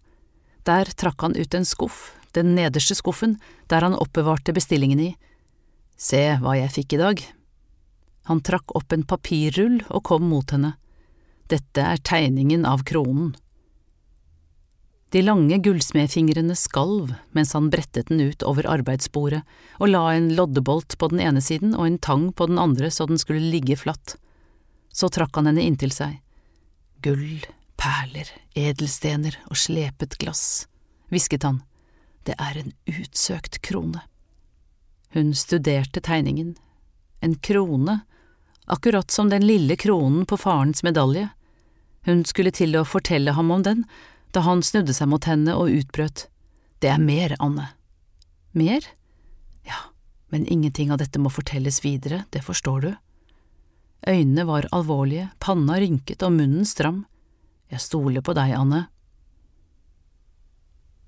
Der trakk han ut en skuff, den nederste skuffen, der han oppbevarte bestillingen i. Se hva jeg fikk i dag. Han trakk opp en papirrull og kom mot henne. Dette er tegningen av kronen. De lange gullsmedfingrene skalv mens han brettet den ut over arbeidsbordet og la en loddebolt på den ene siden og en tang på den andre så den skulle ligge flatt. Så trakk han henne inntil seg. Gull, perler, edelstener og slepet glass, hvisket han, det er en utsøkt krone. Hun studerte tegningen. En krone, akkurat som den lille kronen på farens medalje. Hun skulle til å fortelle ham om den, da han snudde seg mot henne og utbrøt. Det er mer, Anne. Mer? Ja, men ingenting av dette må fortelles videre, det forstår du. Øynene var alvorlige, panna rynket og munnen stram. Jeg stoler på deg, Anne.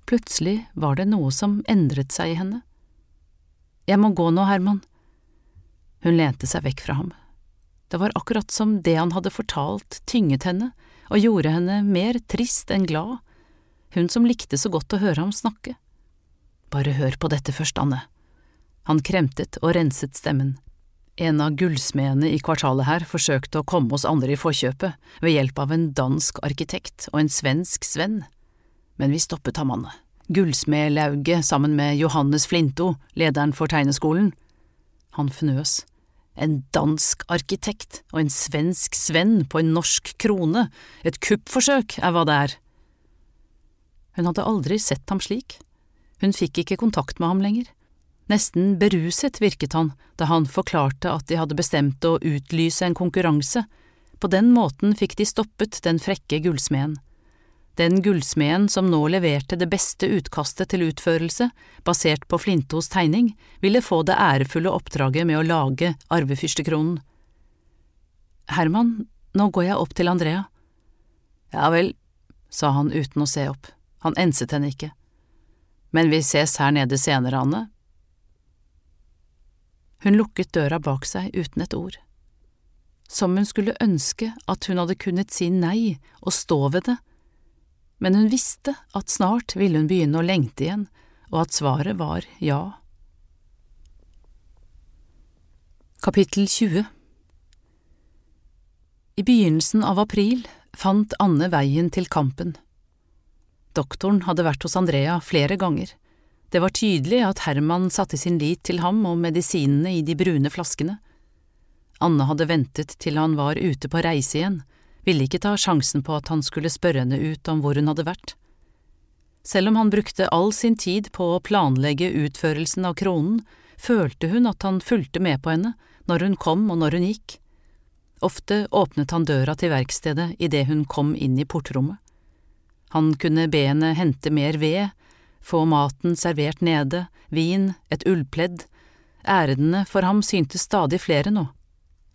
Plutselig var det noe som endret seg i henne. Jeg må gå nå, Herman. Hun lente seg vekk fra ham. Det var akkurat som det han hadde fortalt, tynget henne, og gjorde henne mer trist enn glad, hun som likte så godt å høre ham snakke. Bare hør på dette først, Anne. Han kremtet og renset stemmen. En av gullsmedene i kvartalet her forsøkte å komme oss andre i forkjøpet ved hjelp av en dansk arkitekt og en svensk svenn, men vi stoppet ham, Anne. Gullsmed Lauge sammen med Johannes Flinto, lederen for tegneskolen. Han fnøs. En dansk arkitekt og en svensk svenn på en norsk krone, et kuppforsøk er hva det er. Hun hadde aldri sett ham slik. Hun fikk ikke kontakt med ham lenger. Nesten beruset virket han da han forklarte at de hadde bestemt å utlyse en konkurranse. På den måten fikk de stoppet den frekke gullsmeden. Den gullsmeden som nå leverte det beste utkastet til utførelse, basert på Flintos tegning, ville få det ærefulle oppdraget med å lage arvefyrstekronen. Herman, nå går jeg opp til Andrea. Ja vel, sa han uten å se opp, han enset henne ikke. Men vi ses her nede senere, Anne. Hun lukket døra bak seg uten et ord. Som hun skulle ønske at hun hadde kunnet si nei og stå ved det men hun visste at snart ville hun begynne å lengte igjen, og at svaret var ja. Kapittel 20 I begynnelsen av april fant Anne veien til kampen. Doktoren hadde vært hos Andrea flere ganger. Det var tydelig at Herman satte sin lit til ham og medisinene i de brune flaskene. Anne hadde ventet til han var ute på reise igjen, ville ikke ta sjansen på at han skulle spørre henne ut om hvor hun hadde vært. Selv om han brukte all sin tid på å planlegge utførelsen av kronen, følte hun at han fulgte med på henne når hun kom og når hun gikk. Ofte åpnet han døra til verkstedet idet hun kom inn i portrommet. Han kunne be henne hente mer ved, få maten servert nede, vin, et ullpledd, ærendene for ham syntes stadig flere nå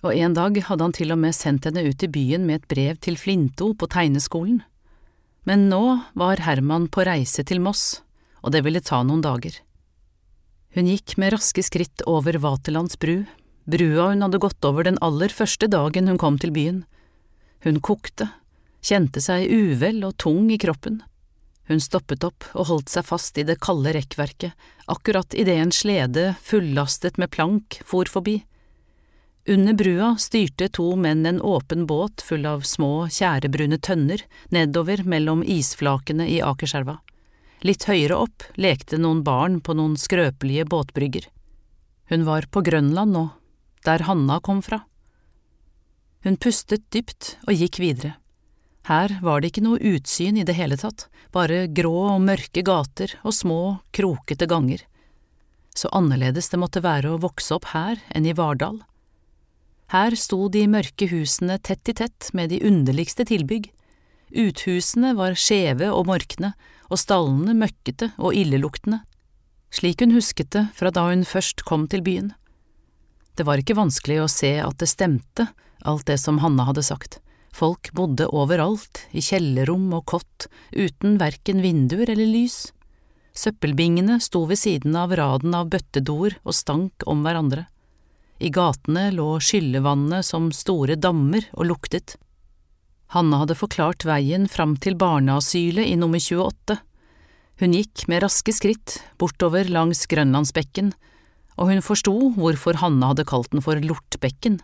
og en dag hadde han til og med sendt henne ut i byen med et brev til Flinto på tegneskolen. Men nå var Herman på reise til Moss, og det ville ta noen dager. Hun gikk med raske skritt over Vaterlands bru, brua hun hadde gått over den aller første dagen hun kom til byen. Hun kokte, kjente seg uvel og tung i kroppen. Hun stoppet opp og holdt seg fast i det kalde rekkverket, akkurat idet en slede fullastet med plank for forbi. Under brua styrte to menn en åpen båt full av små, tjærebrune tønner nedover mellom isflakene i Akerselva. Litt høyere opp lekte noen barn på noen skrøpelige båtbrygger. Hun var på Grønland nå, der Hanna kom fra. Hun pustet dypt og gikk videre. Her var det ikke noe utsyn i det hele tatt, bare grå og mørke gater og små, krokete ganger. Så annerledes det måtte være å vokse opp her enn i Vardal. Her sto de mørke husene tett i tett med de underligste tilbygg. Uthusene var skjeve og morkne, og stallene møkkete og illeluktende, slik hun husket det fra da hun først kom til byen. Det var ikke vanskelig å se at det stemte, alt det som Hanna hadde sagt. Folk bodde overalt, i kjellerrom og kott, uten verken vinduer eller lys. Søppelbingene sto ved siden av raden av bøttedoer og stank om hverandre. I gatene lå skyllevannene som store dammer og luktet. Hanne hadde forklart veien fram til barneasylet i nummer 28. Hun gikk med raske skritt bortover langs Grønlandsbekken, og hun forsto hvorfor Hanne hadde kalt den for Lortbekken.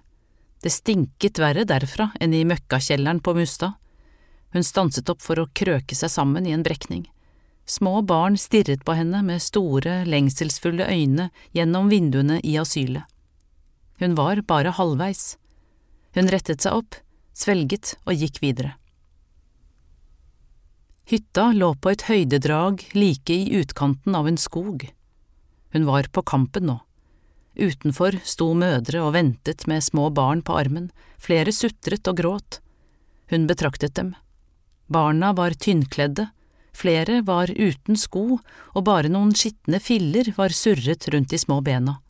Det stinket verre derfra enn i møkkakjelleren på Mustad. Hun stanset opp for å krøke seg sammen i en brekning. Små barn stirret på henne med store, lengselsfulle øyne gjennom vinduene i asylet. Hun var bare halvveis. Hun rettet seg opp, svelget og gikk videre. Hytta lå på et høydedrag like i utkanten av en skog. Hun var på kampen nå. Utenfor sto mødre og ventet med små barn på armen, flere sutret og gråt. Hun betraktet dem. Barna var tynnkledde, flere var uten sko, og bare noen skitne filler var surret rundt de små bena.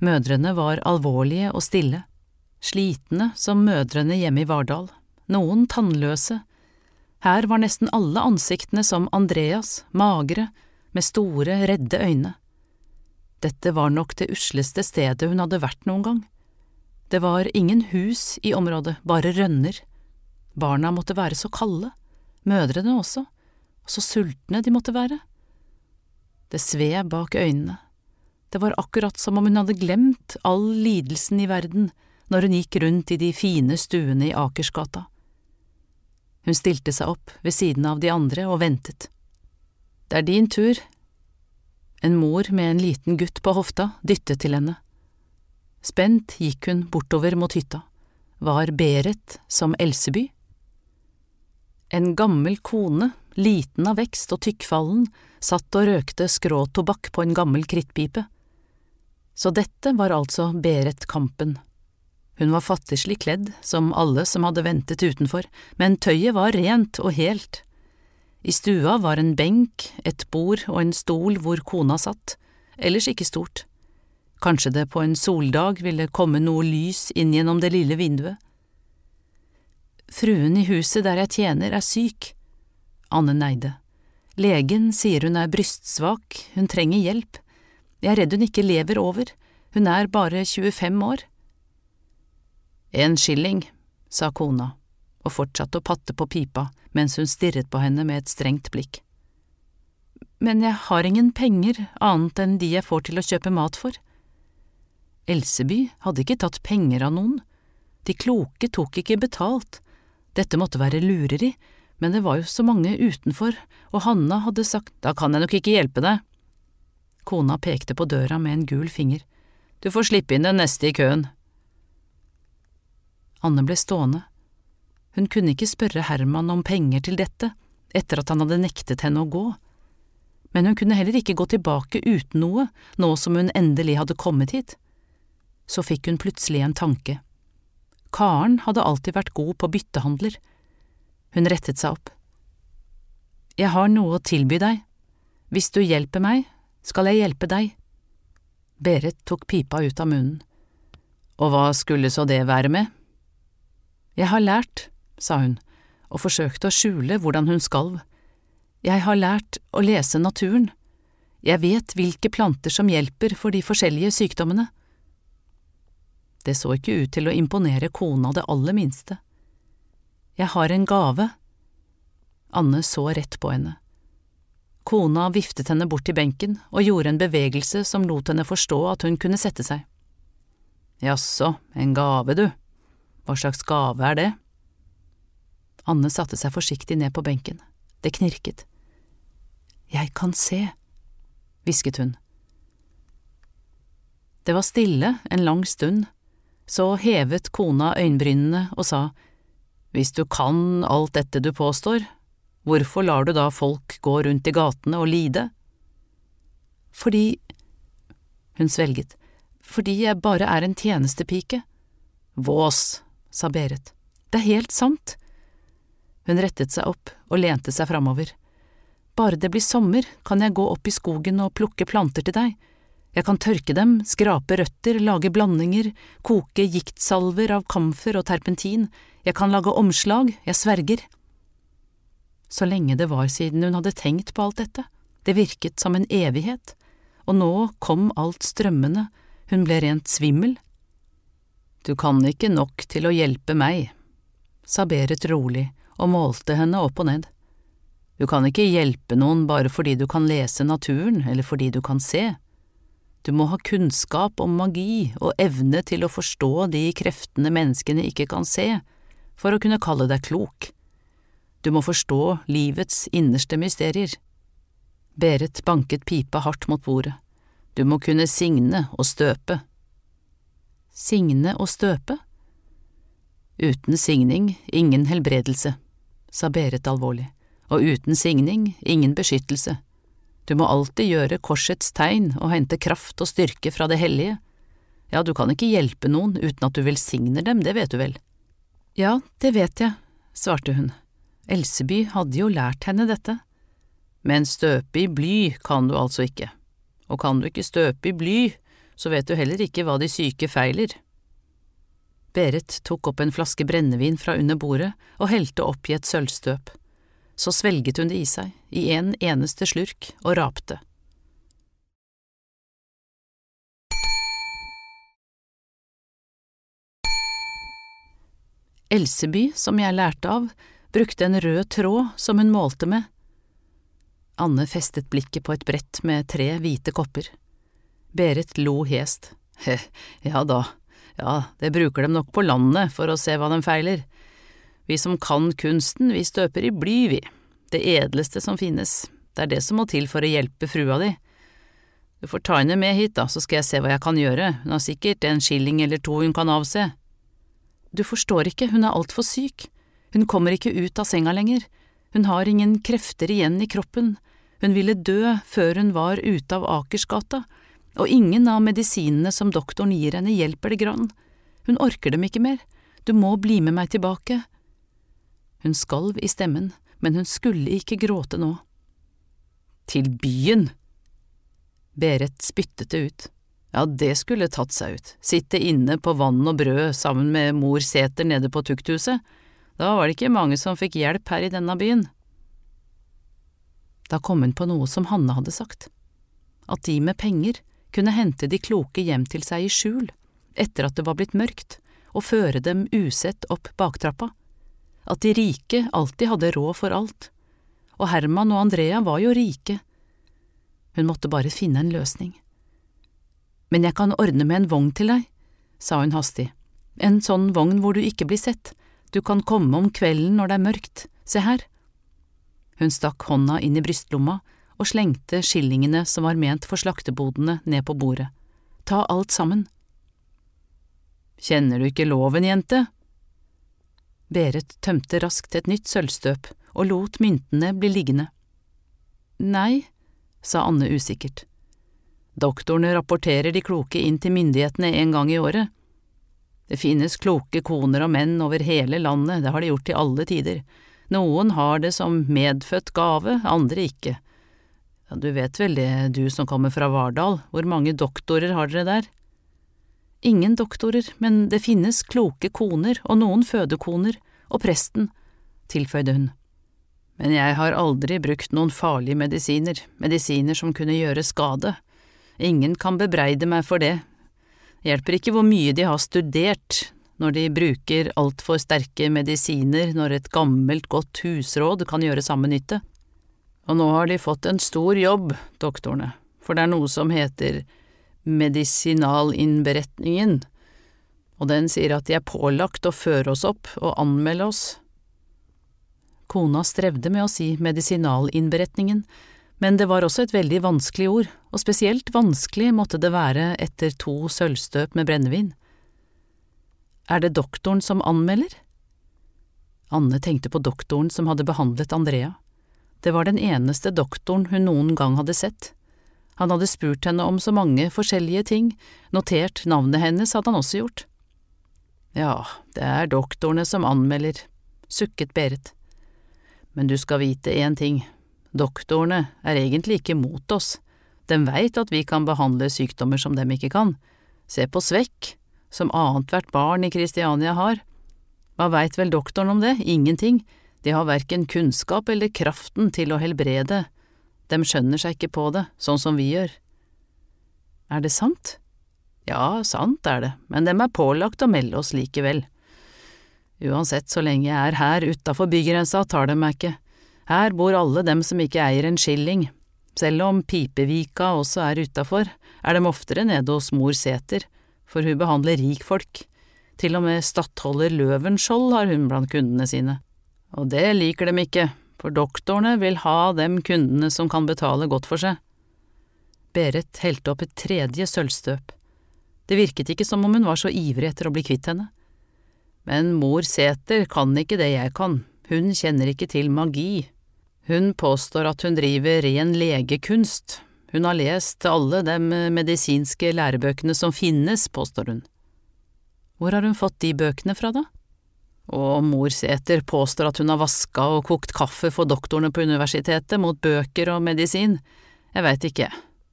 Mødrene var alvorlige og stille, slitne som mødrene hjemme i Vardal, noen tannløse. Her var nesten alle ansiktene som Andreas, magre, med store, redde øyne. Dette var nok det usleste stedet hun hadde vært noen gang. Det var ingen hus i området, bare rønner. Barna måtte være så kalde, mødrene også, og så sultne de måtte være. Det sved bak øynene. Det var akkurat som om hun hadde glemt all lidelsen i verden når hun gikk rundt i de fine stuene i Akersgata. Hun stilte seg opp ved siden av de andre og ventet. Det er din tur. En mor med en liten gutt på hofta dyttet til henne. Spent gikk hun bortover mot hytta. Var Beret som Elseby? En gammel kone, liten av vekst og tykkfallen, satt og røkte skråtobakk på en gammel krittpipe. Så dette var altså Beret Kampen. Hun var fattigslig kledd, som alle som hadde ventet utenfor, men tøyet var rent og helt. I stua var en benk, et bord og en stol hvor kona satt, ellers ikke stort. Kanskje det på en soldag ville komme noe lys inn gjennom det lille vinduet. Fruen i huset der jeg tjener, er syk. Anne neide. Legen sier hun er brystsvak, hun trenger hjelp. Jeg er redd hun ikke lever over, hun er bare 25 år. En skilling, sa kona og fortsatte å patte på pipa mens hun stirret på henne med et strengt blikk. Men jeg har ingen penger annet enn de jeg får til å kjøpe mat for. Elseby hadde ikke tatt penger av noen, de kloke tok ikke betalt, dette måtte være lureri, men det var jo så mange utenfor, og Hanna hadde sagt da kan jeg nok ikke hjelpe deg. Kona pekte på døra med en gul finger. Du får slippe inn den neste i køen. Anne ble stående. Hun kunne ikke spørre Herman om penger til dette, etter at han hadde nektet henne å gå. Men hun kunne heller ikke gå tilbake uten noe, nå som hun endelig hadde kommet hit. Så fikk hun plutselig en tanke. Karen hadde alltid vært god på byttehandler. Hun rettet seg opp. Jeg har noe å tilby deg. Hvis du hjelper meg, skal jeg hjelpe deg. Berit tok pipa ut av munnen. Og hva skulle så det være med? Jeg har lært, sa hun, og forsøkte å skjule hvordan hun skalv. Jeg har lært å lese naturen. Jeg vet hvilke planter som hjelper for de forskjellige sykdommene. Det så ikke ut til å imponere kona det aller minste. Jeg har en gave. Anne så rett på henne. Kona viftet henne bort til benken og gjorde en bevegelse som lot henne forstå at hun kunne sette seg. Jaså, en gave, du. Hva slags gave er det? Anne satte seg forsiktig ned på benken. Det knirket. Jeg kan se, hvisket hun. Det var stille en lang stund, så hevet kona øyenbrynene og sa, Hvis du kan alt dette du påstår, hvorfor lar du da folk gå rundt i gatene og lide? Fordi… Hun svelget. Fordi jeg bare er en tjenestepike. Vås, sa Berit. Det er helt sant. Hun rettet seg opp og lente seg framover. Bare det blir sommer, kan jeg gå opp i skogen og plukke planter til deg. Jeg kan tørke dem, skrape røtter, lage blandinger, koke giktsalver av kamfer og terpentin, jeg kan lage omslag, jeg sverger. Så lenge det var siden hun hadde tenkt på alt dette, det virket som en evighet, og nå kom alt strømmende, hun ble rent svimmel. Du kan ikke nok til å hjelpe meg, sa Berit rolig og målte henne opp og ned. Du kan ikke hjelpe noen bare fordi du kan lese naturen eller fordi du kan se. Du må ha kunnskap om magi og evne til å forstå de kreftene menneskene ikke kan se, for å kunne kalle deg klok. Du må forstå livets innerste mysterier. Berit banket pipa hardt mot bordet. Du må kunne signe og støpe. Signe og støpe? Uten signing ingen helbredelse, sa Berit alvorlig og uten signing ingen beskyttelse. Du må alltid gjøre korsets tegn og hente kraft og styrke fra det hellige. Ja, du kan ikke hjelpe noen uten at du velsigner dem, det vet du vel? Ja, det vet jeg, svarte hun. Elseby hadde jo lært henne dette. Men støpe i bly kan du altså ikke, og kan du ikke støpe i bly, så vet du heller ikke hva de syke feiler. Berit tok opp en flaske brennevin fra under bordet og helte i et sølvstøp så svelget hun det i seg, i en eneste slurk, og rapte. Elseby, som jeg lærte av, brukte en rød tråd som hun målte med. Anne festet blikket på et brett med tre hvite kopper. Berit lo hest. He, ja da, ja, det bruker dem nok på landet for å se hva de feiler. Vi som kan kunsten, vi støper i bly, vi. Det edleste som finnes. Det er det som må til for å hjelpe frua di. Du får ta henne med hit, da, så skal jeg se hva jeg kan gjøre, hun har sikkert en skilling eller to hun kan avse. Du forstår ikke, hun er altfor syk. Hun kommer ikke ut av senga lenger. Hun har ingen krefter igjen i kroppen. Hun ville dø før hun var ute av Akersgata, og ingen av medisinene som doktoren gir henne hjelper det grann. Hun orker dem ikke mer. Du må bli med meg tilbake. Hun skalv i stemmen, men hun skulle ikke gråte nå. Til byen! Berit spyttet det ut. Ja, det skulle tatt seg ut, sitte inne på vann og brød sammen med mor Sæter nede på tukthuset, da var det ikke mange som fikk hjelp her i denne byen. Da kom hun på noe som Hanne hadde sagt, at de med penger kunne hente de kloke hjem til seg i skjul, etter at det var blitt mørkt, og føre dem usett opp baktrappa at de rike alltid hadde råd for alt, og Herman og Andrea var jo rike. Hun måtte bare finne en løsning. Men jeg kan ordne med en vogn til deg, sa hun hastig, en sånn vogn hvor du ikke blir sett, du kan komme om kvelden når det er mørkt, se her. Hun stakk hånda inn i brystlomma og slengte skillingene som var ment for slaktebodene, ned på bordet. Ta alt sammen. Kjenner du ikke loven, jente? Berit tømte raskt et nytt sølvstøp og lot myntene bli liggende. Nei, sa Anne usikkert. Doktorene rapporterer de kloke inn til myndighetene en gang i året. Det finnes kloke koner og menn over hele landet, det har de gjort i alle tider. Noen har det som medfødt gave, andre ikke. Ja, du vet vel det, du som kommer fra Vardal, hvor mange doktorer har dere der? Ingen doktorer, men det finnes kloke koner og noen fødekoner, og presten, tilføyde hun. Men jeg har aldri brukt noen farlige medisiner, medisiner som kunne gjøre skade. Ingen kan bebreide meg for det. Det hjelper ikke hvor mye de har studert, når de bruker altfor sterke medisiner når et gammelt, godt husråd kan gjøre samme nytte. Og nå har de fått en stor jobb, doktorene, for det er noe som heter medisinalinnberetningen, og den sier at de er pålagt å føre oss opp og anmelde oss. Kona strevde med å si medisinalinnberetningen, men det var også et veldig vanskelig ord, og spesielt vanskelig måtte det være etter to sølvstøp med brennevin. Er det doktoren som anmelder? Anne tenkte på doktoren som hadde behandlet Andrea. Det var den eneste doktoren hun noen gang hadde sett. Han hadde spurt henne om så mange forskjellige ting, notert navnet hennes hadde han også gjort. Ja, det er doktorene som anmelder, sukket Berit. Men du skal vite én ting, doktorene er egentlig ikke mot oss, de veit at vi kan behandle sykdommer som dem ikke kan. Se på Svekk, som annethvert barn i Kristiania har. Hva veit vel doktoren om det, ingenting, de har verken kunnskap eller kraften til å helbrede, dem skjønner seg ikke på det, sånn som vi gjør. Er det sant? Ja, sant er det, men dem er pålagt å melde oss likevel. Uansett, så lenge jeg er her utafor bygrensa, tar de meg ikke. Her bor alle dem som ikke eier en skilling. Selv om Pipevika også er utafor, er dem oftere nede hos mor Sæter, for hun behandler rikfolk. Til og med stattholder Løvenskiold har hun blant kundene sine. Og det liker dem ikke, for doktorene vil ha dem kundene som kan betale godt for seg. Berit helte opp et tredje sølvstøp. Det virket ikke som om hun var så ivrig etter å bli kvitt henne. Men mor Sæter kan ikke det jeg kan, hun kjenner ikke til magi. Hun påstår at hun driver ren legekunst, hun har lest alle de medisinske lærebøkene som finnes, påstår hun. Hvor har hun fått de bøkene fra, da? Og Morsæter påstår at hun har vaska og kokt kaffe for doktorene på universitetet mot bøker og medisin. Jeg veit ikke,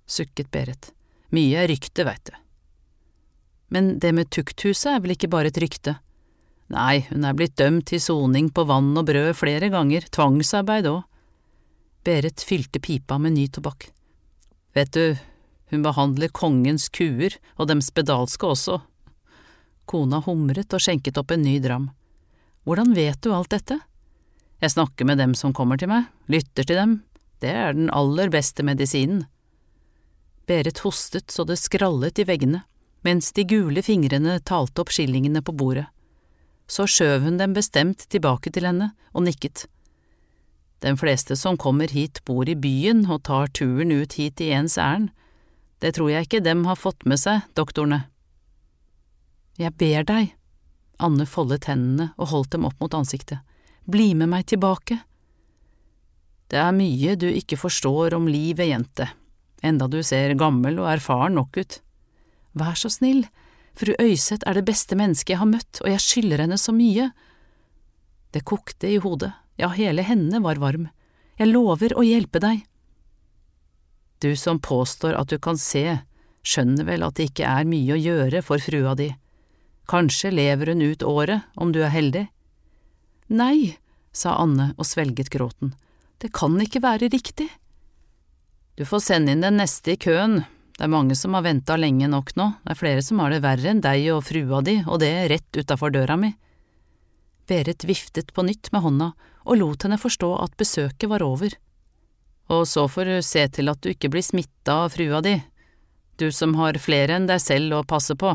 sukket Berit. Mye er rykte, veit du. Men det med tukthuset er vel ikke bare et rykte? Nei, hun er blitt dømt til soning på vann og brød flere ganger, tvangsarbeid òg. Berit fylte pipa med ny tobakk. Vet du, hun behandler kongens kuer, og dem spedalske også. Kona humret og skjenket opp en ny dram. Hvordan vet du alt dette? Jeg snakker med dem som kommer til meg, lytter til dem, det er den aller beste medisinen. Berit hostet så det skrallet i veggene, mens de gule fingrene talte opp skillingene på bordet. Så skjøv hun dem bestemt tilbake til henne og nikket. Den fleste som kommer hit bor i byen og tar turen ut hit i ens ærend, det tror jeg ikke dem har fått med seg, doktorene. Jeg ber deg, Anne foldet hendene og holdt dem opp mot ansiktet. Bli med meg tilbake. Det er mye du ikke forstår om livet, jente, enda du ser gammel og erfaren nok ut. Vær så snill, fru Øyseth er det beste mennesket jeg har møtt, og jeg skylder henne så mye. Det kokte i hodet, ja, hele henne var varm. Jeg lover å hjelpe deg. Du som påstår at du kan se, skjønner vel at det ikke er mye å gjøre for frua di. Kanskje lever hun ut året, om du er heldig. Nei, sa Anne og svelget gråten, det kan ikke være riktig. Du får sende inn den neste i køen, det er mange som har venta lenge nok nå, det er flere som har det verre enn deg og frua di, og det rett utafor døra mi. Berit viftet på nytt med hånda og lot henne forstå at besøket var over. Og så får du se til at du ikke blir smitta av frua di, du som har flere enn deg selv å passe på.